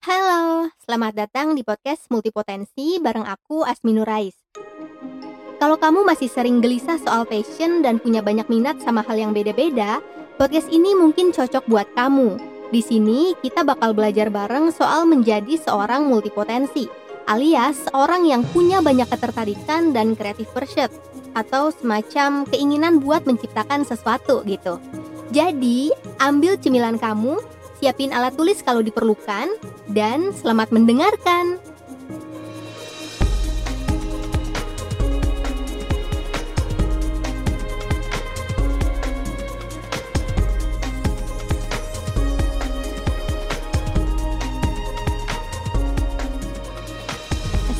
Halo, selamat datang di podcast Multipotensi bareng aku Asmi Nurais. Kalau kamu masih sering gelisah soal passion dan punya banyak minat sama hal yang beda-beda, podcast ini mungkin cocok buat kamu. Di sini kita bakal belajar bareng soal menjadi seorang multipotensi, alias orang yang punya banyak ketertarikan dan creative pursuit atau semacam keinginan buat menciptakan sesuatu gitu. Jadi, ambil cemilan kamu, siapin alat tulis kalau diperlukan, dan selamat mendengarkan.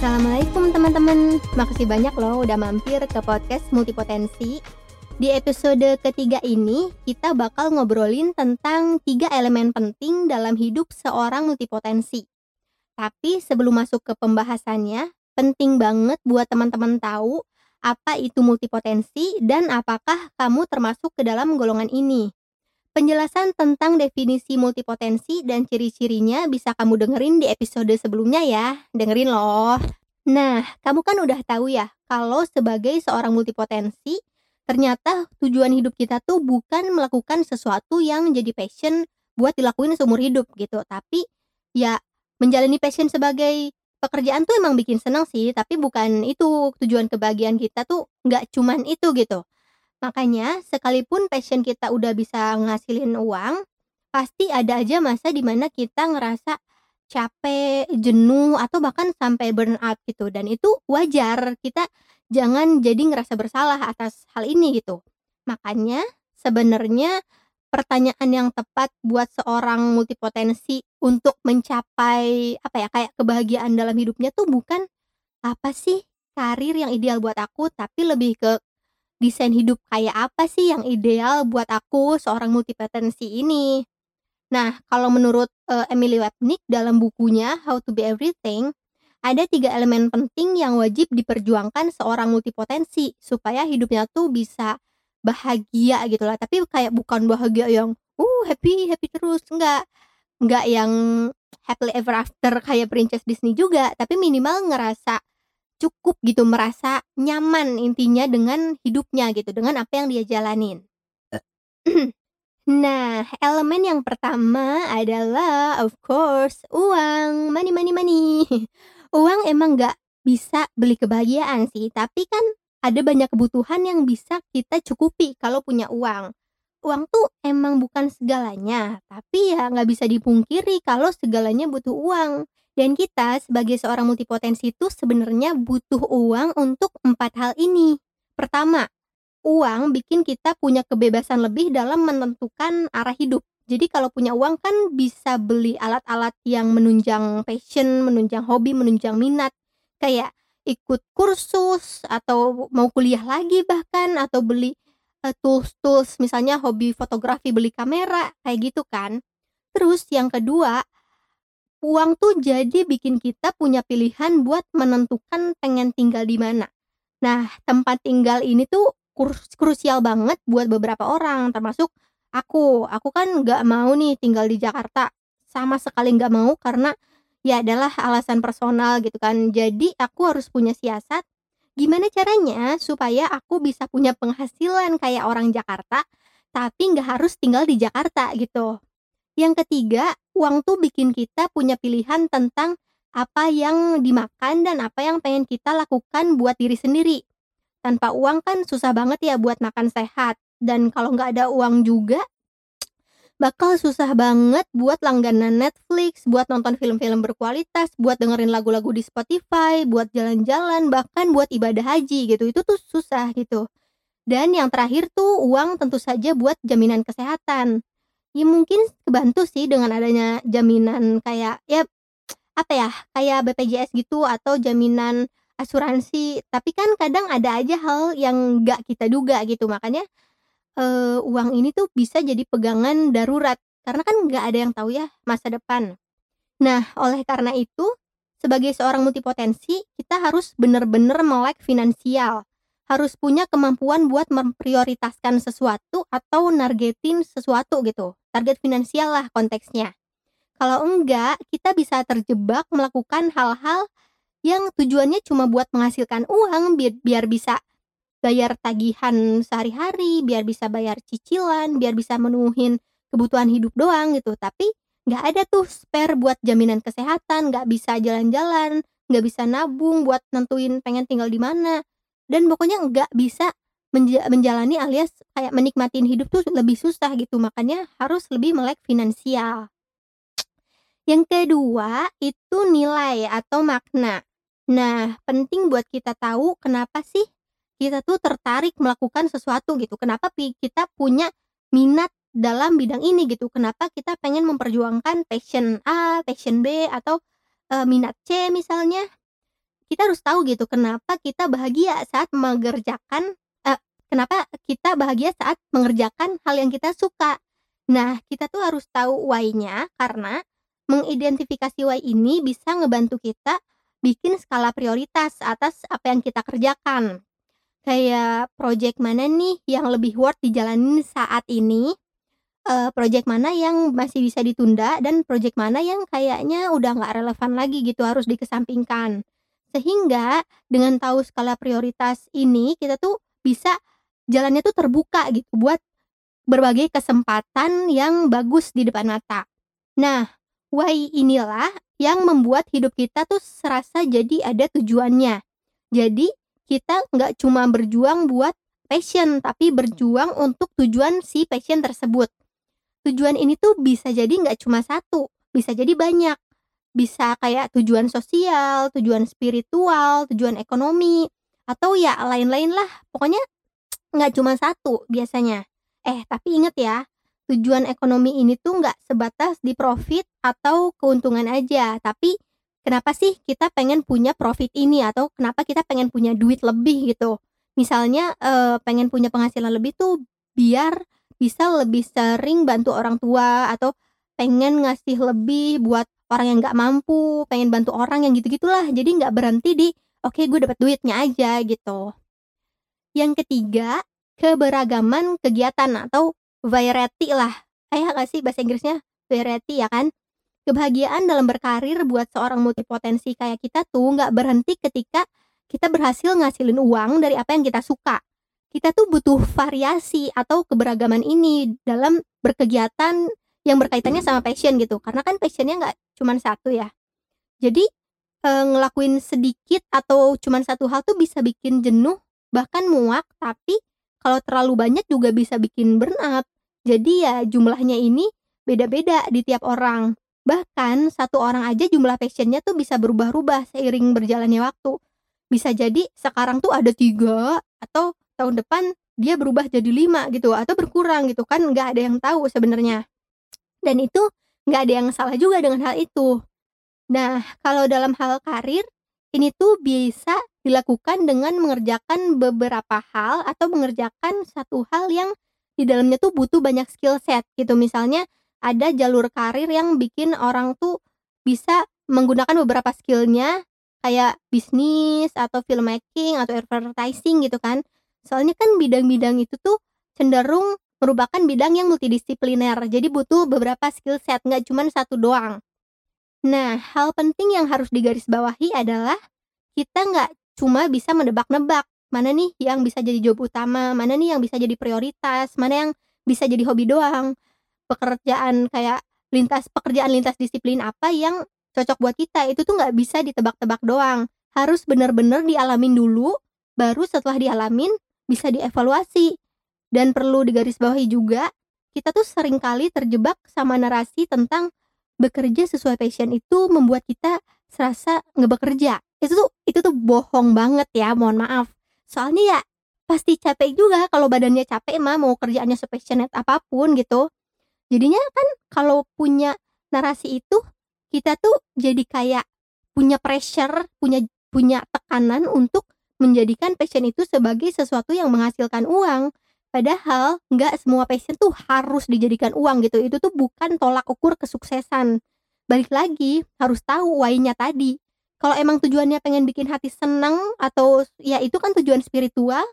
Assalamualaikum teman-teman, makasih banyak loh udah mampir ke podcast Multipotensi. Di episode ketiga ini, kita bakal ngobrolin tentang tiga elemen penting dalam hidup seorang multipotensi. Tapi sebelum masuk ke pembahasannya, penting banget buat teman-teman tahu apa itu multipotensi dan apakah kamu termasuk ke dalam golongan ini. Penjelasan tentang definisi multipotensi dan ciri-cirinya bisa kamu dengerin di episode sebelumnya ya. Dengerin loh. Nah, kamu kan udah tahu ya, kalau sebagai seorang multipotensi, ternyata tujuan hidup kita tuh bukan melakukan sesuatu yang jadi passion buat dilakuin seumur hidup gitu. Tapi ya menjalani passion sebagai pekerjaan tuh emang bikin senang sih tapi bukan itu tujuan kebahagiaan kita tuh nggak cuman itu gitu. Makanya sekalipun passion kita udah bisa ngasilin uang pasti ada aja masa di mana kita ngerasa capek, jenuh, atau bahkan sampai burnout gitu. Dan itu wajar kita jangan jadi ngerasa bersalah atas hal ini gitu. Makanya sebenarnya pertanyaan yang tepat buat seorang multipotensi untuk mencapai apa ya kayak kebahagiaan dalam hidupnya tuh bukan apa sih karir yang ideal buat aku tapi lebih ke desain hidup kayak apa sih yang ideal buat aku seorang multipotensi ini. Nah, kalau menurut uh, Emily Wapnick dalam bukunya How to Be Everything, ada tiga elemen penting yang wajib diperjuangkan seorang multipotensi supaya hidupnya tuh bisa bahagia gitu lah. Tapi kayak bukan bahagia yang uh happy happy terus. Enggak enggak yang happily ever after kayak princess Disney juga. Tapi minimal ngerasa cukup gitu merasa nyaman intinya dengan hidupnya gitu dengan apa yang dia jalanin. Nah, elemen yang pertama adalah of course uang, money money money. Uang emang nggak bisa beli kebahagiaan sih, tapi kan ada banyak kebutuhan yang bisa kita cukupi kalau punya uang. Uang tuh emang bukan segalanya, tapi ya nggak bisa dipungkiri kalau segalanya butuh uang. Dan kita sebagai seorang multipotensi itu sebenarnya butuh uang untuk empat hal ini. Pertama, uang bikin kita punya kebebasan lebih dalam menentukan arah hidup. Jadi kalau punya uang kan bisa beli alat-alat yang menunjang passion, menunjang hobi, menunjang minat. Kayak ikut kursus atau mau kuliah lagi bahkan atau beli uh, tools-tools misalnya hobi fotografi beli kamera kayak gitu kan. Terus yang kedua, uang tuh jadi bikin kita punya pilihan buat menentukan pengen tinggal di mana. Nah, tempat tinggal ini tuh krusial banget buat beberapa orang termasuk Aku, aku kan nggak mau nih tinggal di Jakarta, sama sekali nggak mau karena ya adalah alasan personal gitu kan. Jadi aku harus punya siasat gimana caranya supaya aku bisa punya penghasilan kayak orang Jakarta, tapi nggak harus tinggal di Jakarta gitu. Yang ketiga, uang tuh bikin kita punya pilihan tentang apa yang dimakan dan apa yang pengen kita lakukan buat diri sendiri. Tanpa uang kan susah banget ya buat makan sehat dan kalau nggak ada uang juga bakal susah banget buat langganan Netflix, buat nonton film-film berkualitas, buat dengerin lagu-lagu di Spotify, buat jalan-jalan, bahkan buat ibadah haji gitu. Itu tuh susah gitu. Dan yang terakhir tuh uang tentu saja buat jaminan kesehatan. Ya mungkin kebantu sih dengan adanya jaminan kayak ya apa ya kayak BPJS gitu atau jaminan asuransi tapi kan kadang ada aja hal yang nggak kita duga gitu makanya uh, uang ini tuh bisa jadi pegangan darurat, karena kan nggak ada yang tahu ya masa depan. Nah, oleh karena itu, sebagai seorang multipotensi, kita harus benar-benar melek finansial. Harus punya kemampuan buat memprioritaskan sesuatu atau nargetin sesuatu gitu. Target finansial lah konteksnya. Kalau enggak, kita bisa terjebak melakukan hal-hal yang tujuannya cuma buat menghasilkan uang biar bisa bayar tagihan sehari-hari, biar bisa bayar cicilan, biar bisa menuhin kebutuhan hidup doang gitu. Tapi nggak ada tuh spare buat jaminan kesehatan, nggak bisa jalan-jalan, nggak bisa nabung buat nentuin pengen tinggal di mana. Dan pokoknya nggak bisa menja menjalani alias kayak menikmatin hidup tuh lebih susah gitu. Makanya harus lebih melek finansial. Yang kedua, itu nilai atau makna. Nah, penting buat kita tahu kenapa sih kita tuh tertarik melakukan sesuatu gitu. Kenapa kita punya minat dalam bidang ini gitu. Kenapa kita pengen memperjuangkan passion A, passion B, atau, eee, minat C misalnya. Kita harus tahu gitu kenapa kita bahagia saat mengerjakan eee, kenapa kita bahagia saat mengerjakan hal yang kita suka. Nah, kita tuh harus tahu why-nya karena mengidentifikasi why ini bisa ngebantu kita bikin skala prioritas atas apa yang kita kerjakan. Kayak project mana nih yang lebih worth dijalanin saat ini, eee, project mana yang masih bisa ditunda, dan project mana yang kayaknya udah nggak relevan lagi gitu, harus dikesampingkan. Sehingga dengan tahu skala prioritas ini, kita tuh bisa jalannya tuh terbuka gitu buat berbagai kesempatan yang bagus di depan mata. Nah, why inilah yang membuat hidup kita tuh serasa jadi ada tujuannya. Jadi, kita nggak cuma berjuang buat passion, tapi berjuang untuk tujuan si passion tersebut. Tujuan ini tuh bisa jadi nggak cuma satu, bisa jadi banyak. Bisa kayak tujuan sosial, tujuan spiritual, tujuan ekonomi, atau ya lain-lain lah. Pokoknya nggak cuma satu biasanya. Eh, tapi inget ya, tujuan ekonomi ini tuh nggak sebatas di profit atau keuntungan aja, tapi kenapa sih kita pengen punya profit ini atau kenapa kita pengen punya duit lebih gitu. Misalnya, eee, pengen punya penghasilan lebih tuh biar bisa lebih sering bantu orang tua atau pengen ngasih lebih buat orang yang nggak mampu, pengen bantu orang yang gitu-gitulah. Jadi nggak berhenti di, "Oke, gue dapet duitnya aja," gitu. Yang ketiga, keberagaman kegiatan atau variety lah. Kayak nggak sih bahasa Inggrisnya? Variety ya kan? Kebahagiaan dalam berkarir buat seorang multipotensi kayak kita tuh nggak berhenti ketika kita berhasil ngasilin uang dari apa yang kita suka. Kita tuh butuh variasi atau keberagaman ini dalam berkegiatan yang berkaitannya sama passion gitu, karena kan passion-nya nggak cuman satu ya. Jadi, eee, ngelakuin sedikit atau cuman satu hal tuh bisa bikin jenuh, bahkan muak, tapi kalau terlalu banyak juga bisa bikin burnout. Jadi ya jumlahnya ini beda-beda di tiap orang. Bahkan satu orang aja jumlah passion-nya tuh bisa berubah-ubah seiring berjalannya waktu. Bisa jadi sekarang tuh ada 3 atau tahun depan dia berubah jadi 5 gitu atau berkurang gitu kan nggak ada yang tahu sebenarnya. Dan itu nggak ada yang salah juga dengan hal itu. Nah, kalau dalam hal karir, ini tuh bisa dilakukan dengan mengerjakan beberapa hal atau mengerjakan satu hal yang di dalamnya tuh butuh banyak skill set gitu. Misalnya ada jalur karir yang bikin orang tuh bisa menggunakan beberapa skillnya kayak bisnis atau filmmaking atau advertising gitu kan. Soalnya kan bidang-bidang itu tuh cenderung merupakan bidang yang multidisipliner. Jadi butuh beberapa skill set, nggak cuma satu doang. Nah, hal penting yang harus digarisbawahi adalah kita nggak cuma bisa menebak-nebak mana nih yang bisa jadi job utama, mana nih yang bisa jadi prioritas, mana yang bisa jadi hobi doang. Pekerjaan kayak lintas pekerjaan lintas disiplin apa yang cocok buat kita itu tuh nggak bisa ditebak-tebak doang. Harus bener-bener dialamin dulu, baru setelah dialamin bisa dievaluasi. Dan perlu digarisbawahi juga, kita tuh sering kali terjebak sama narasi tentang bekerja sesuai passion itu membuat kita serasa ngebekerja. Itu tuh itu tuh bohong banget ya, mohon maaf. Soalnya ya pasti capek juga kalau badannya capek mah mau kerjaannya sepassionate apa pun gitu. Jadinya kan kalau punya narasi itu kita tuh jadi kayak punya pressure, punya punya tekanan untuk menjadikan passion itu sebagai sesuatu yang menghasilkan uang. Padahal nggak semua passion tuh harus dijadikan uang gitu, itu tuh bukan tolak ukur kesuksesan. Balik lagi, harus tahu why-nya tadi. Kalau emang tujuannya pengen bikin hati senang atau ya itu kan tujuan spiritual,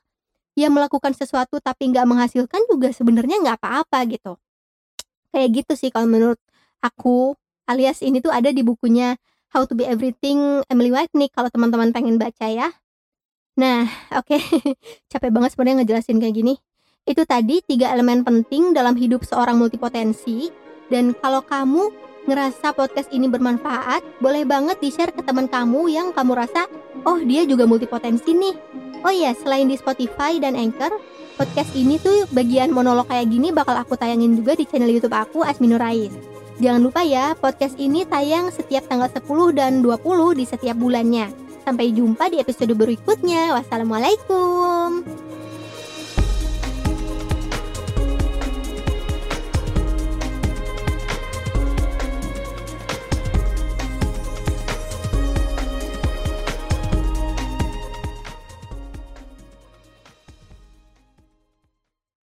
ya melakukan sesuatu tapi nggak menghasilkan juga sebenarnya nggak apa-apa gitu. Kayak gitu sih kalau menurut aku, alias ini tuh ada di bukunya How to Be Everything Emily Wapnick kalau teman-teman pengen baca ya. Nah, oke. Okay. Capek banget sebenarnya ngejelasin kayak gini. Itu tadi tiga elemen penting dalam hidup seorang multipotensi. Dan kalau kamu ngerasa podcast ini bermanfaat, boleh banget di-share ke teman kamu yang kamu rasa, oh dia juga multipotensi nih. Oh iya, selain di Spotify dan Anchor, podcast ini tuh bagian monolog kayak gini bakal aku tayangin juga di channel YouTube aku Asminurais. Jangan lupa ya, podcast ini tayang setiap tanggal 10 dan 20 di setiap bulannya. Sampai jumpa di episode berikutnya. Wassalamualaikum.